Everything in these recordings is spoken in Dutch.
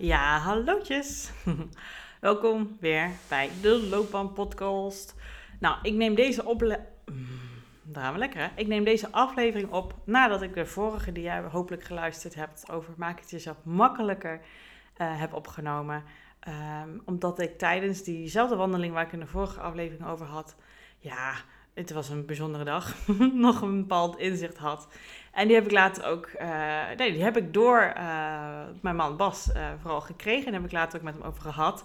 Ja, hallootjes. Welkom weer bij de Loopbaan Podcast. Nou, ik neem deze ople... Mm, Daar gaan we lekker, hè? Ik neem deze aflevering op nadat ik de vorige, die jij hopelijk geluisterd hebt, over maak het jezelf makkelijker, eh, heb opgenomen. Ehm, omdat ik tijdens diezelfde wandeling waar ik in de vorige aflevering over had, ja, het was een bijzondere dag, nog een bepaald inzicht had. En die heb ik later ook, eh, nee, die heb ik door eh, mijn man Bas eh, vooral gekregen. En heb ik later ook met hem over gehad.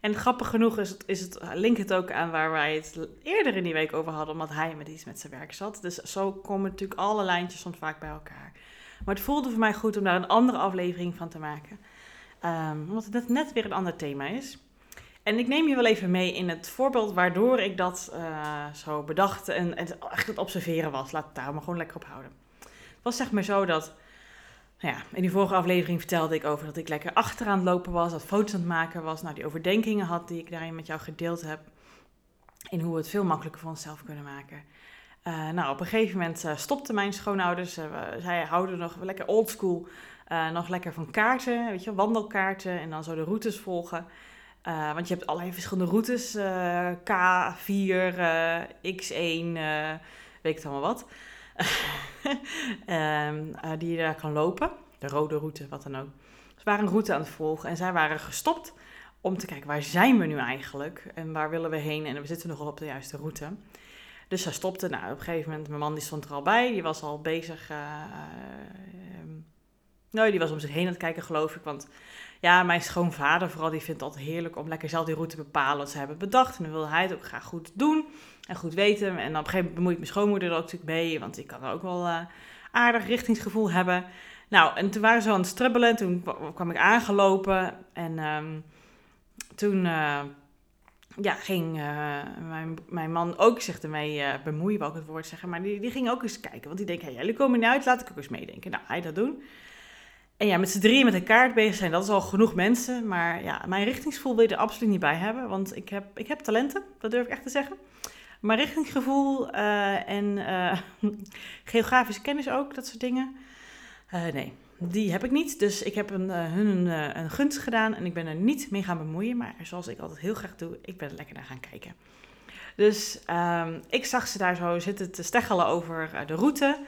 En grappig genoeg is het, is het, linkt het ook aan waar wij het eerder in die week over hadden, omdat hij met iets met zijn werk zat. Dus zo komen natuurlijk alle lijntjes soms vaak bij elkaar. Maar het voelde voor mij goed om daar een andere aflevering van te maken. Ehm, omdat het net weer een ander thema is. En ik neem je wel even mee in het voorbeeld waardoor ik dat uh, zo bedacht en, echt het observeren was. Laat het daar maar gewoon lekker op houden. Het was zeg maar zo dat, nou ja, in die vorige aflevering vertelde ik over dat ik lekker achteraan het lopen was, dat foto's aan het maken was, nou die overdenkingen had die ik daarin met jou gedeeld heb. In hoe we het veel makkelijker voor onszelf kunnen maken. Uh, nou, op een gegeven moment uh, stopten mijn schoonouders. Uh, zij houden nog lekker oldschool, nog lekker van kaarten, weet je, wandelkaarten en dan zo de routes volgen. Uh, want je hebt allerlei verschillende routes. Uh, K4, uh, X1, weet ik allemaal wat. um, die je daar kan lopen. De rode route, wat dan ook. Ze waren een route aan het volgen en zij waren gestopt om te kijken waar zijn we nu eigenlijk en waar willen we heen en we zitten nog op de juiste route. Dus zij stopte. Nou, op een gegeven moment, mijn man die stond er al bij, die was al bezig. nou, die was om zich heen aan het kijken, geloof ik. Want ja, mijn schoonvader vooral, die vindt het altijd heerlijk om lekker zelf die route te bepalen wat ze hebben bedacht. En dan wil hij het ook graag goed doen en goed weten. En op een gegeven moment bemoeit mijn schoonmoeder er ook natuurlijk mee, want die kan er ook wel uh, aardig richtingsgevoel hebben. Nou, en toen waren ze aan het strubbelen, toen kwam ik aangelopen en um, toen uh, ja, ging uh, mijn, mijn man ook zich ermee bemoeien, wou ik het woord zeggen. Maar die, die ging ook eens kijken, want die denkt, hey, jullie komen niet uit, laat ik ook eens meedenken. Nou, hij dat doen. En ja, met z'n drieën met een kaart bezig zijn, dat is al genoeg mensen. Maar ja, mijn richtingsgevoel wil je er absoluut niet bij hebben. Want ik heb, ik heb talenten, dat durf ik echt te zeggen. Maar richtingsgevoel uh, en uh, geografische kennis ook, dat soort dingen. Uh, nee, die heb ik niet. Dus ik heb een, hun een, een gunst gedaan en ik ben er niet mee gaan bemoeien. Maar zoals ik altijd heel graag doe, ik ben er lekker naar gaan kijken. Dus um, ik zag ze daar zo zitten te steggelen over de route.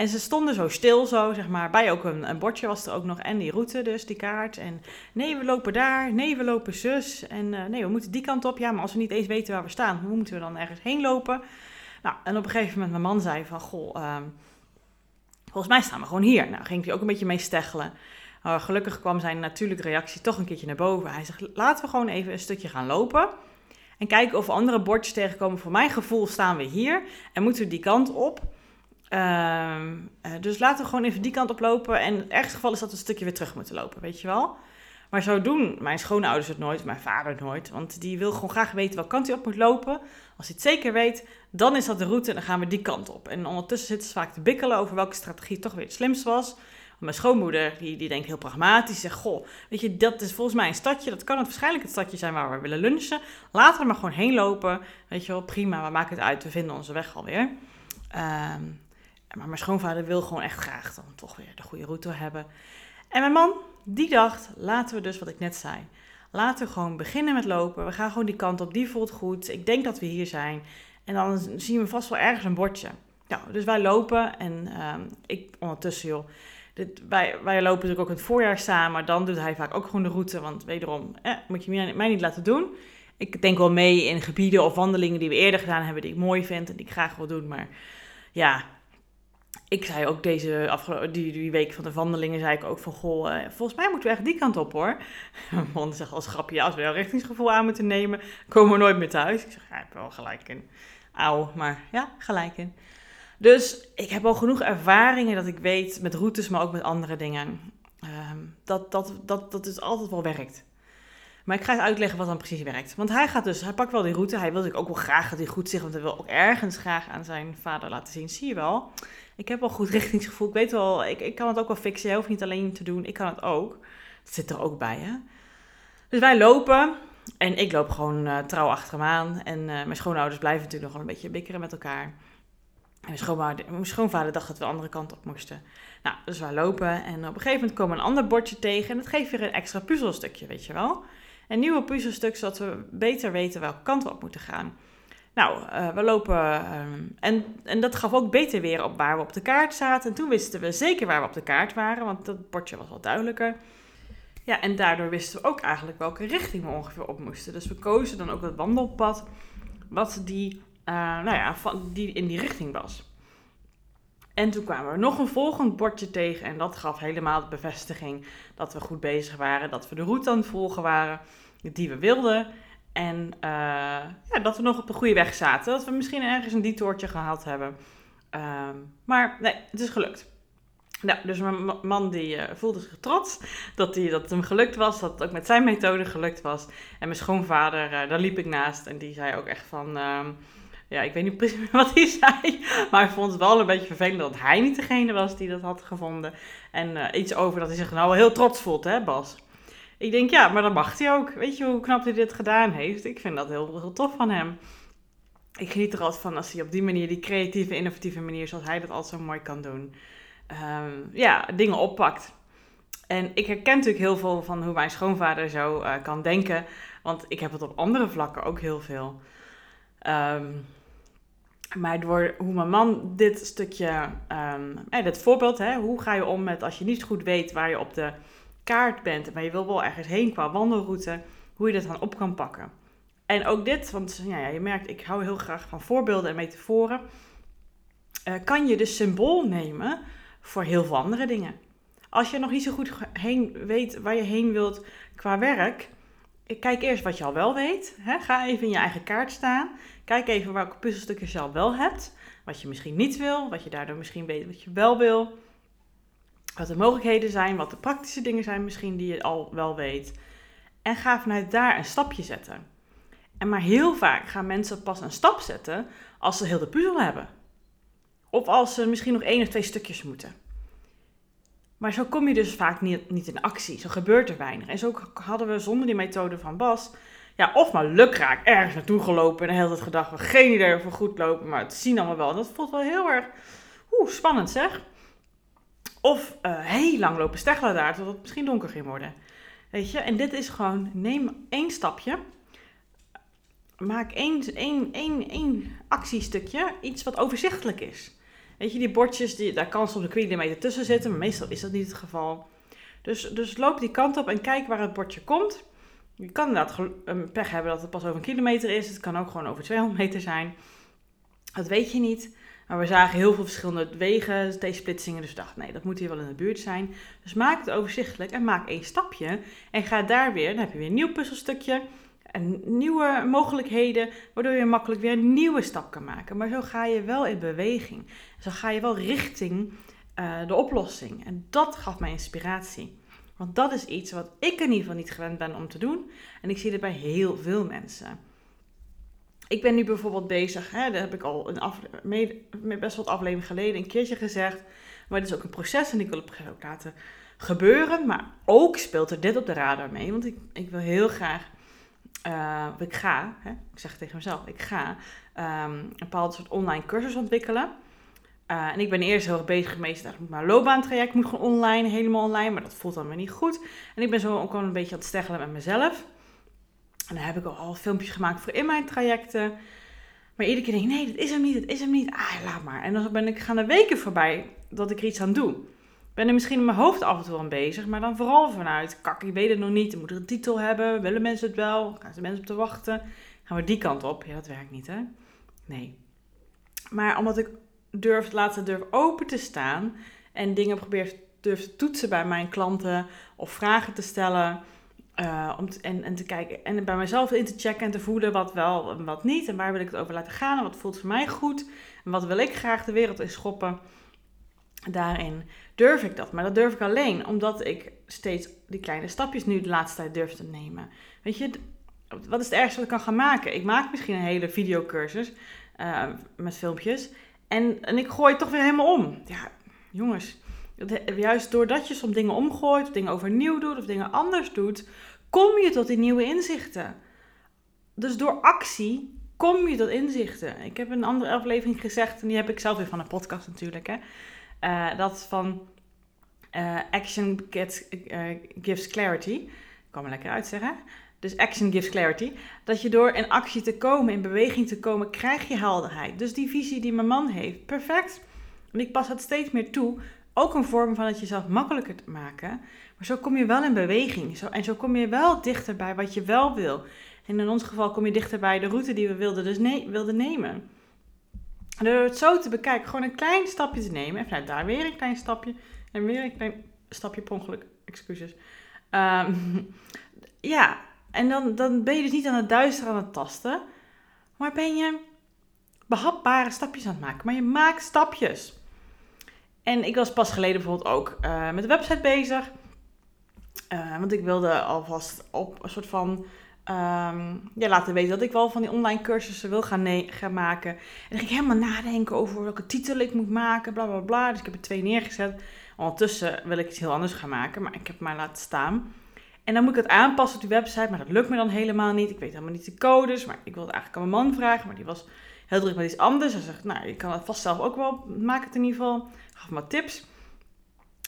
En ze stonden zo stil, zo zeg maar. Bij ook een, een, bordje was er ook nog. En die route, dus die kaart. En nee, we lopen daar. Nee, we lopen zus. En uh, nee, we moeten die kant op. Ja, maar als we niet eens weten waar we staan, hoe moeten we dan ergens heen lopen? Nou, en op een gegeven moment mijn man zei van, goh, um, volgens mij staan we gewoon hier. Nou, ging hij ook een beetje mee steggelen. Gelukkig kwam zijn natuurlijke reactie toch een keertje naar boven. Hij zegt, laten we gewoon even een stukje gaan lopen. En kijken of andere bordjes tegenkomen. Voor mijn gevoel staan we hier. En moeten we die kant op. Uh, dus laten we gewoon even die kant op lopen. En het ergste geval is dat we een stukje weer terug moeten lopen, weet je wel. Maar zo doen mijn schoonouders het nooit, mijn vader nooit. Want die wil gewoon graag weten welke kant hij op moet lopen. Als hij het zeker weet, dan is dat de route en dan gaan we die kant op. En ondertussen zitten ze vaak te bikkelen over welke strategie toch weer het slimst was. Mijn schoonmoeder, die, die denkt heel pragmatisch, zegt, goh, weet je, dat is volgens mij een stadje. Dat kan het waarschijnlijk het stadje zijn waar we willen lunchen. Laten we er maar gewoon heen lopen. Weet je wel, prima, we maken het uit, we vinden onze weg alweer. Um, maar mijn schoonvader wil gewoon echt graag dan toch weer de goede route hebben. En mijn man, die dacht, laten we dus wat ik net zei. Laten we gewoon beginnen met lopen. We gaan gewoon die kant op, die voelt goed. Ik denk dat we hier zijn. En dan zien we vast wel ergens een bordje. Nou, dus wij lopen en um, ik ondertussen, joh. Dit, wij, wij lopen natuurlijk ook in het voorjaar samen. Dan doet hij vaak ook gewoon de route. Want wederom, moet je mij, mij niet laten doen. Ik denk wel mee in gebieden of wandelingen die we eerder gedaan hebben. Die ik mooi vind en die ik graag wil doen. Maar ja, ik zei ook deze afgelopen die, die week van de wandelingen, zei ik ook van, goh, uh, volgens mij moeten we echt die kant op hoor. Mijn man zegt als grapje, ja, als we jouw richtingsgevoel aan moeten nemen, komen we nooit meer thuis. Ik zeg, ja, ik heb wel gelijk in. Auw, maar ja, gelijk in. Dus ik heb al genoeg ervaringen dat ik weet met routes, maar ook met andere dingen, um, dat, dat, dat, dat het altijd wel werkt. Maar ik ga het uitleggen wat dan precies werkt. Want hij gaat dus, hij pakt wel die route. Hij wil natuurlijk ook wel graag dat hij goed zegt, want hij wil ook ergens graag aan zijn vader laten zien. Zie je wel, ik heb wel goed richtingsgevoel. Ik weet wel, ik, ik kan het ook wel fixen. Jij hoeft niet alleen te doen, ik kan het ook. Dat zit er ook bij, hè. Dus wij lopen en ik loop gewoon uh, trouw achter hem aan. En uh, mijn schoonouders blijven natuurlijk nog wel een beetje bikkeren met elkaar. En mijn, mijn schoonvader dacht dat we de andere kant op moesten. Nou, dus wij lopen en op een gegeven moment komen we een ander bordje tegen en dat geeft weer een extra puzzelstukje, weet je wel. Een nieuwe puzzelstuk, zodat we beter weten welke kant we op moeten gaan. Nou, uh, we lopen ehm, en, en dat gaf ook beter weer op waar we op de kaart zaten. En toen wisten we zeker waar we op de kaart waren, want dat bordje was wat duidelijker. Ja, en daardoor wisten we ook eigenlijk welke richting we ongeveer op moesten. Dus we kozen dan ook het wandelpad wat die, uh, nou ja, van, die in die richting was. En toen kwamen we nog een volgend bordje tegen en dat gaf helemaal de bevestiging dat we goed bezig waren, dat we de route aan het volgen waren die we wilden. En uh, ja, dat we nog op de goede weg zaten. Dat we misschien ergens een detourtje gehaald hebben. Uh, maar nee, het is gelukt. Nou, dus mijn man die uh, voelde zich trots dat, die, dat het hem gelukt was. Dat het ook met zijn methode gelukt was. En mijn schoonvader, uh, daar liep ik naast. En die zei ook echt van... Uh, ja, ik weet niet precies wat hij zei. Maar hij vond het wel een beetje vervelend dat hij niet degene was die dat had gevonden. En iets over dat hij zich nou wel heel trots voelt, hè Bas? Ik denk, ja, maar dat mag hij ook. Weet je hoe knap hij dit gedaan heeft? Ik vind dat heel, heel tof van hem. Ik geniet er altijd van als hij op die manier, die creatieve, innovatieve manier, zoals hij dat altijd zo mooi kan doen, um, ja, dingen oppakt. En ik herken natuurlijk heel veel van hoe mijn schoonvader zo uh, kan denken, want ik heb het op andere vlakken ook heel veel. Um, maar door hoe mijn man dit stukje, um, eh, dit voorbeeld, hè, hoe ga je om met als je niet goed weet waar je op de kaart bent, maar je wil wel ergens heen qua wandelroute, hoe je dat dan op kan pakken. En ook dit, want ja, je merkt, ik hou heel graag van voorbeelden en metaforen. Uh, kan je dus symbool nemen voor heel veel andere dingen. Als je nog niet zo goed heen weet waar je heen wilt qua werk, kijk eerst wat je al wel weet. Hè? Ga even in je eigen kaart staan. Kijk even welke puzzelstukjes je al wel hebt. Wat je misschien niet wil, wat je daardoor misschien weet wat je wel wil. Wat de mogelijkheden zijn, wat de praktische dingen zijn misschien die je al wel weet. En ga vanuit daar een stapje zetten. En maar heel vaak gaan mensen pas een stap zetten als ze heel de puzzel hebben. Of als ze misschien nog één of twee stukjes moeten. Maar zo kom je dus vaak niet, niet in actie. Zo gebeurt er weinig. En zo hadden we zonder die methode van Bas, ja, of maar lukraak ergens naartoe gelopen en de hele tijd gedacht, we geen idee of we goed lopen, maar het zien allemaal wel. dat voelt wel heel erg spannend zeg. Of uh, heel lang lopen steggelen daar, totdat het misschien donker ging worden. Weet je, en dit is gewoon, neem één stapje. Maak één, één, één, één actiestukje, iets wat overzichtelijk is. Weet je, die bordjes, die, daar kan soms een kilometer tussen zitten, maar meestal is dat niet het geval. Dus, dus loop die kant op en kijk waar het bordje komt. Je kan inderdaad een pech hebben dat het pas over een kilometer is. Het kan ook gewoon over 200 meter zijn. Dat weet je niet. Maar we zagen heel veel verschillende wegen, T-splitsingen. Dus we dachten, nee, dat moet hier wel in de buurt zijn. Dus maak het overzichtelijk en maak één stapje. En ga daar weer, dan heb je weer een nieuw puzzelstukje. En nieuwe mogelijkheden, waardoor je makkelijk weer een nieuwe stap kan maken. Maar zo ga je wel in beweging. Zo ga je wel richting uh, de oplossing. En dat gaf mij inspiratie. Want dat is iets wat ik in ieder geval niet gewend ben om te doen. En ik zie het bij heel veel mensen. Ik ben nu bijvoorbeeld bezig, hè, dat heb ik al een best wat aflevering geleden een keertje gezegd. Maar het is ook een proces en ik wil het ook laten gebeuren. Maar ook speelt er dit op de radar mee. Want ik, ik wil heel graag, uh, ik ga, hè, ik zeg het tegen mezelf, ik ga um, een bepaald soort online cursus ontwikkelen. Uh, en ik ben eerst heel erg bezig geweest, dat mijn loopbaantraject moet gewoon online, helemaal online, maar dat voelt dan weer niet goed. En ik ben zo ook al een beetje aan het steggelen met mezelf. En dan heb ik al filmpjes gemaakt voor in mijn trajecten. Maar iedere keer denk ik, nee, dat is hem niet, dat is hem niet. Ah, laat maar. En dan ben ik, gaan er weken voorbij dat ik er iets aan doe. Ben er misschien in mijn hoofd af en toe aan bezig, maar dan vooral vanuit, kak, ik weet het nog niet, moet er een titel hebben, willen mensen het wel, gaan ze mensen op te wachten. Gaan we die kant op? Ja, dat werkt niet, hè? Nee. Maar omdat ik durf, laten durf open te staan en dingen probeer durf te toetsen bij mijn klanten of vragen te stellen uh, om en, en te kijken en bij mezelf in te checken en te voelen wat wel en wat niet. En waar wil ik het over laten gaan en wat voelt voor mij goed. En wat wil ik graag de wereld in schoppen. Daarin durf ik dat. Maar dat durf ik alleen omdat ik steeds die kleine stapjes nu de laatste tijd durf te nemen. Weet je, wat is het ergste wat ik kan gaan maken? Ik maak misschien een hele videocursus uh, met filmpjes. En, en ik gooi het toch weer helemaal om. Ja, jongens. Juist doordat je soms dingen omgooit, of dingen overnieuw doet, of dingen anders doet, kom je tot die nieuwe inzichten. Dus door actie kom je tot inzichten? Ik heb een andere aflevering gezegd, en die heb ik zelf weer van een podcast natuurlijk, hè. Uh, dat van uh, action gets, uh, gives clarity. Ik kan me lekker uitzeggen. Dus action gives clarity. Dat je door in actie te komen, in beweging te komen, krijg je helderheid. Dus die visie die mijn man heeft, perfect. En ik pas het steeds meer toe. Ook een vorm van het jezelf makkelijker te maken. Maar zo kom je wel in beweging. Zo, en zo kom je wel dichter bij wat je wel wil. En in ons geval kom je dichter bij de route die we wilden, dus nee, wilden nemen. En door het zo te bekijken, gewoon een klein stapje te nemen. En vanuit daar weer een klein stapje. En weer een klein stapje per ongeluk. Excuses. Um, ja, en dan, dan ben je dus niet aan het duisteren, aan het tasten. Maar ben je behapbare stapjes aan het maken. Maar je maakt stapjes. En ik was pas geleden bijvoorbeeld ook uh, met de website bezig. Uh, want ik wilde alvast op een soort van um, ja, laten weten dat ik wel van die online cursussen wil gaan, gaan maken. En dan ging ik helemaal nadenken over welke titel ik moet maken, bla bla bla. Dus ik heb er twee neergezet. Ondertussen wil ik iets heel anders gaan maken, maar ik heb het maar laten staan. En dan moet ik het aanpassen op die website, maar dat lukt me dan helemaal niet. Ik weet helemaal niet de codes, maar ik wilde eigenlijk aan mijn man vragen, maar die was heel druk met iets anders. Hij zegt, nou, je kan het vast zelf ook wel, maak het in ieder geval. Gaf me tips.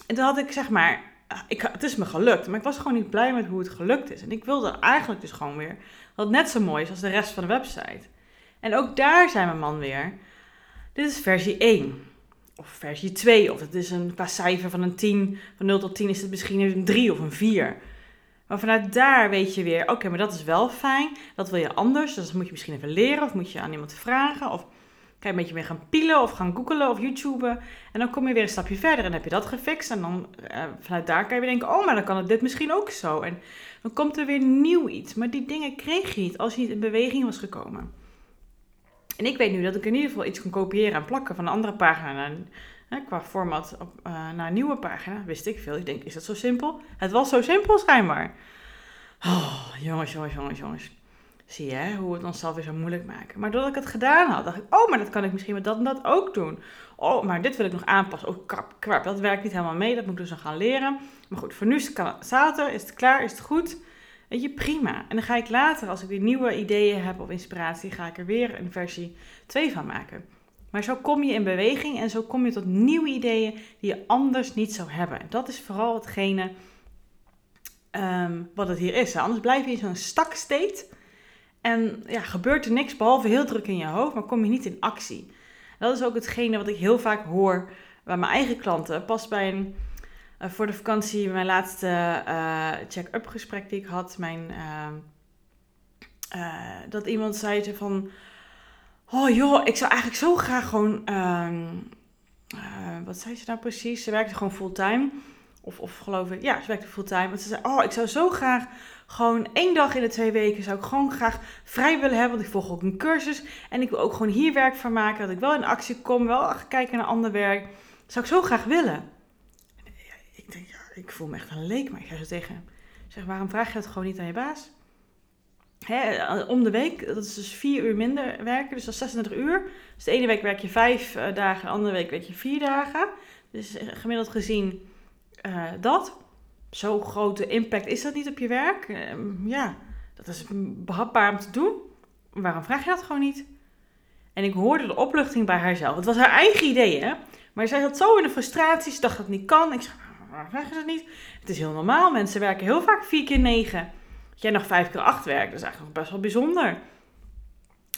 En toen had ik zeg maar ik, het is me gelukt, maar ik was gewoon niet blij met hoe het gelukt is. En ik wilde eigenlijk dus gewoon weer dat het net zo mooi is als de rest van de website. En ook daar zei mijn man weer, dit is versie 1. Of versie 2. Of het is een, qua cijfer van een 10, van 0 tot 10 is het misschien een 3 of een 4. Maar vanuit daar weet je weer, oké, maar dat is wel fijn. Dat wil je anders, dus dat moet je misschien even leren. Of moet je aan iemand vragen. Of kan je een beetje meer gaan pielen of gaan googelen of YouTuben. En dan kom je weer een stapje verder en heb je dat gefixt. En dan uh, vanuit daar kan je weer denken, oh, maar dan kan het dit misschien ook zo. En dan komt er weer nieuw iets. Maar die dingen kreeg je niet als je niet in beweging was gekomen. En ik weet nu dat ik in ieder geval iets kan kopiëren en plakken van een andere pagina hè, qua format op, uh, naar een nieuwe pagina. Wist ik veel. Ik denk, is dat zo simpel? Het was zo simpel schijnbaar. Oh, jongens, jongens, jongens, jongens. Zie je hoe we het onszelf weer zo moeilijk maken. Maar doordat ik het gedaan had, dacht ik, oh, maar dat kan ik misschien met dat en dat ook doen. Oh, maar dit wil ik nog aanpassen. Oh, krap, krap, dat werkt niet helemaal mee. Dat moet ik dus nog gaan leren. Maar goed, voor nu het zaterdag, is het klaar, is het goed. Weet je, prima. En dan ga ik later, als ik weer nieuwe ideeën heb of inspiratie, ga ik er weer een versie 2 van maken. Maar zo kom je in beweging en zo kom je tot nieuwe ideeën die je anders niet zou hebben. Dat is vooral hetgene um, wat het hier is. Anders blijf je in zo'n stak state en ja, gebeurt er niks behalve heel druk in je hoofd, maar kom je niet in actie. Dat is ook hetgene wat ik heel vaak hoor bij mijn eigen klanten. Pas bij een, uh, voor de vakantie, mijn laatste uh, check-up gesprek die ik had, mijn, uh, dat iemand zei van, oh joh, ik zou eigenlijk zo graag gewoon, ehm, wat zei ze nou precies? Ze werkte gewoon fulltime. Of, of geloof ik, ja, ze werkte fulltime. Want ze zei, oh, ik zou zo graag gewoon één dag in de twee weken zou ik gewoon graag vrij willen hebben. Want ik volg ook een cursus. En ik wil ook gewoon hier werk van maken. Dat ik wel in actie kom, wel kijken naar ander werk. Zou ik zo graag willen. ik denk, ja, ik voel me echt een leek. Maar ik ga zo tegen. Zeg, waarom vraag je dat gewoon niet aan je baas? Hè, om de week, dat is dus vier uur minder werken. Dus dat is 36 uur. Dus de ene week werk je vijf uh, dagen, de andere week werk je vier dagen. Dus eh, gemiddeld gezien uh, dat zo grote impact is dat niet op je werk. Ehm, ja, dat is behapbaar om te doen. Waarom vraag je dat gewoon niet? En ik hoorde de opluchting bij haarzelf. Het was haar eigen idee, hè? Maar zij zat zo in de frustratie. Ze dacht dat het niet kan. Ik zei, waarom vraag je dat niet? Het is heel normaal. Mensen werken heel vaak vier keer negen. Jij nog vijf keer acht werkt, dat is eigenlijk nog best wel bijzonder.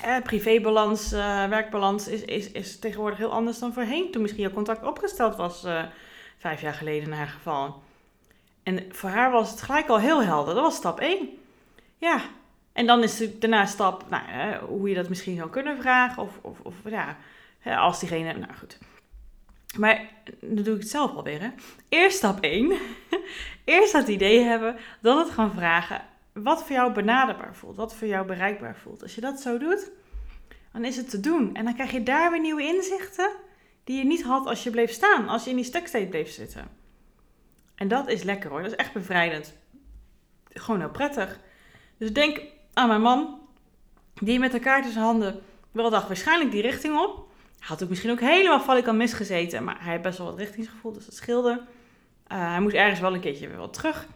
Eh, privébalans, uh, werkbalans is, is, is tegenwoordig heel anders dan voorheen. Toen misschien jouw contact opgesteld was uh, vijf jaar geleden in haar geval. En voor haar was het gelijk al heel helder. Dat was stap 1. Ja. En dan is het daarna stap, nou, hoe je dat misschien zou kunnen vragen. Of, of, of ja, als diegene, nou goed. Maar dan doe ik het zelf alweer. Eerst stap 1. Eerst dat idee hebben. Dan het gaan vragen. Wat voor jou benaderbaar voelt. Wat voor jou bereikbaar voelt. Als je dat zo doet, dan is het te doen. En dan krijg je daar weer nieuwe inzichten. Die je niet had als je bleef staan. Als je in die stukstate bleef zitten. En dat is lekker hoor. Dat is echt bevrijdend. Gewoon heel prettig. Dus denk aan mijn man, die met elkaar tussen handen wel dacht waarschijnlijk die richting op. Had ook misschien ook helemaal valikant misgezeten, maar hij heeft best wel wat richtingsgevoel, dus dat scheelde. Uh, hij moest ergens wel een keertje weer wat terug.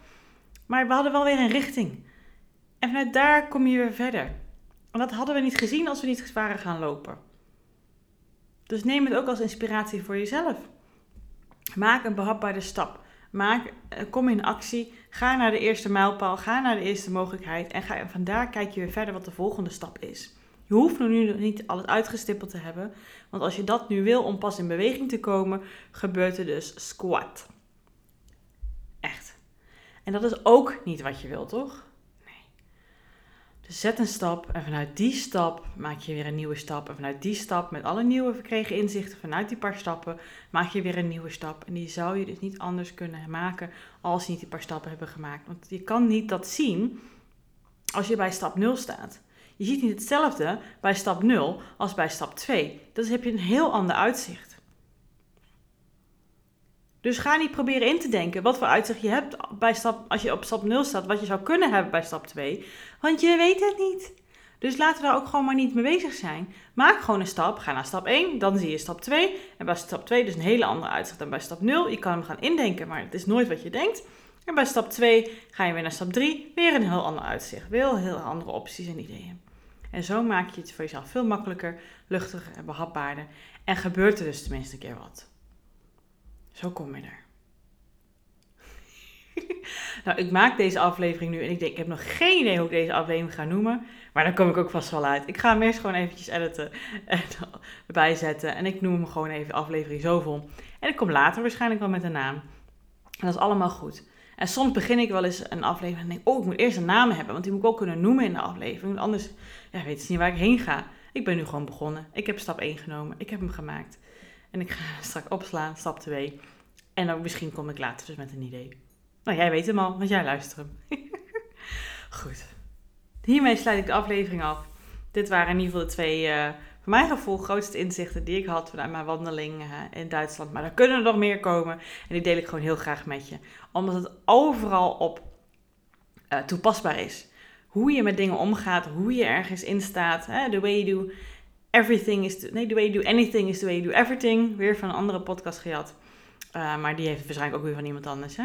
Maar we hadden wel weer een richting. En vanuit daar kom je weer verder. En dat hadden we niet gezien als we niet waren gaan lopen. Dus neem het ook als inspiratie voor jezelf. Maak een behapbare stap. Maak, eh, kom in actie. Ga naar de eerste mijlpaal. Ga naar de eerste mogelijkheid. En, ga, vandaar kijk je weer verder wat de volgende stap is. Je hoeft nu nog niet alles uitgestippeld te hebben. Want als je dat nu wil om pas in beweging te komen, gebeurt er dus squat. Echt. En dat is ook niet wat je wilt, toch? Zet een stap en vanuit die stap maak je weer een nieuwe stap. En vanuit die stap, met alle nieuwe verkregen inzichten, vanuit die paar stappen, maak je weer een nieuwe stap. En die zou je dus niet anders kunnen maken als je niet die paar stappen hebben gemaakt. Want je kan niet dat zien als je bij stap 0 staat. Je ziet niet hetzelfde bij stap 0 als bij stap 2. Dus heb je een heel ander uitzicht. Dus ga niet proberen in te denken wat voor uitzicht je hebt bij stap, als je op stap 0 staat, wat je zou kunnen hebben bij stap 2. Want je weet het niet. Dus laten we daar ook gewoon maar niet mee bezig zijn. Maak gewoon een stap, ga naar stap 1, dan zie je stap 2. En bij stap 2 dus een hele andere uitzicht dan bij stap 0. Je kan hem gaan indenken, maar het is nooit wat je denkt. En bij stap 2 ga je weer naar stap 3, weer een heel ander uitzicht. Weer heel andere opties en ideeën. En zo maak je het voor jezelf veel makkelijker, luchtiger en behapbaarder. En gebeurt er dus tenminste een keer wat. Zo kom je er. nou, ik maak deze aflevering nu en ik denk, ik heb nog geen idee hoe ik deze aflevering ga noemen. Maar daar kom ik ook vast wel uit. Ik ga hem eerst gewoon eventjes editen en erbij zetten. En ik noem hem gewoon even aflevering zoveel. En ik kom later waarschijnlijk wel met een naam. En dat is allemaal goed. En soms begin ik wel eens een aflevering en denk, oh, ik moet eerst een naam hebben. Want die moet ik ook kunnen noemen in de aflevering. Anders ja, weet je niet waar ik heen ga. Ik ben nu gewoon begonnen. Ik heb stap 1 genomen. Ik heb hem gemaakt. En ik ga straks opslaan, stap 2. En dan misschien kom ik later dus met een idee. Nou, jij weet hem al, want jij luistert hem. Goed. Hiermee sluit ik de aflevering af. Dit waren in ieder geval de twee, uh, voor mijn gevoel, grootste inzichten die ik had vanuit mijn wandeling uh, in Duitsland. Maar er kunnen er nog meer komen. En die deel ik gewoon heel graag met je. Omdat het overal op uh, toepasbaar is. Hoe je met dingen omgaat, hoe je ergens in staat. The way you do everything is... To, nee, the way you do anything is the way you do everything. Weer van een andere podcast gehad. maar die heeft waarschijnlijk ook weer van iemand anders, hè?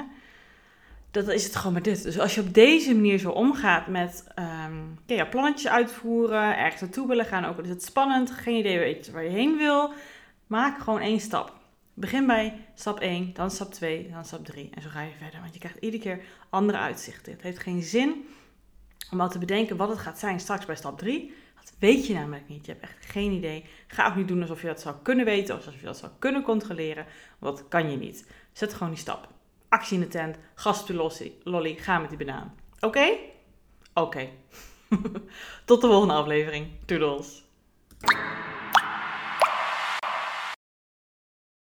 dat is het gewoon met dit. Dus als je op deze manier zo omgaat met um, ja, plannetjes uitvoeren, ergens naartoe willen gaan, ook al is het spannend, geen idee weet waar je heen wil, maak gewoon één stap. Begin bij stap 1, dan stap 2, dan stap 3 en zo ga je verder. Want je krijgt iedere keer andere uitzichten. Het heeft geen zin om al te bedenken wat het gaat zijn straks bij stap 3. Dat weet je namelijk niet. Je hebt echt geen idee. Ga ook niet doen alsof je dat zou kunnen weten of alsof je dat zou kunnen controleren. Want dat kan je niet. Zet gewoon die stap actie in de tent, lolly, ga met die banaan. Oké? Oké. Tot de volgende aflevering. Toodles.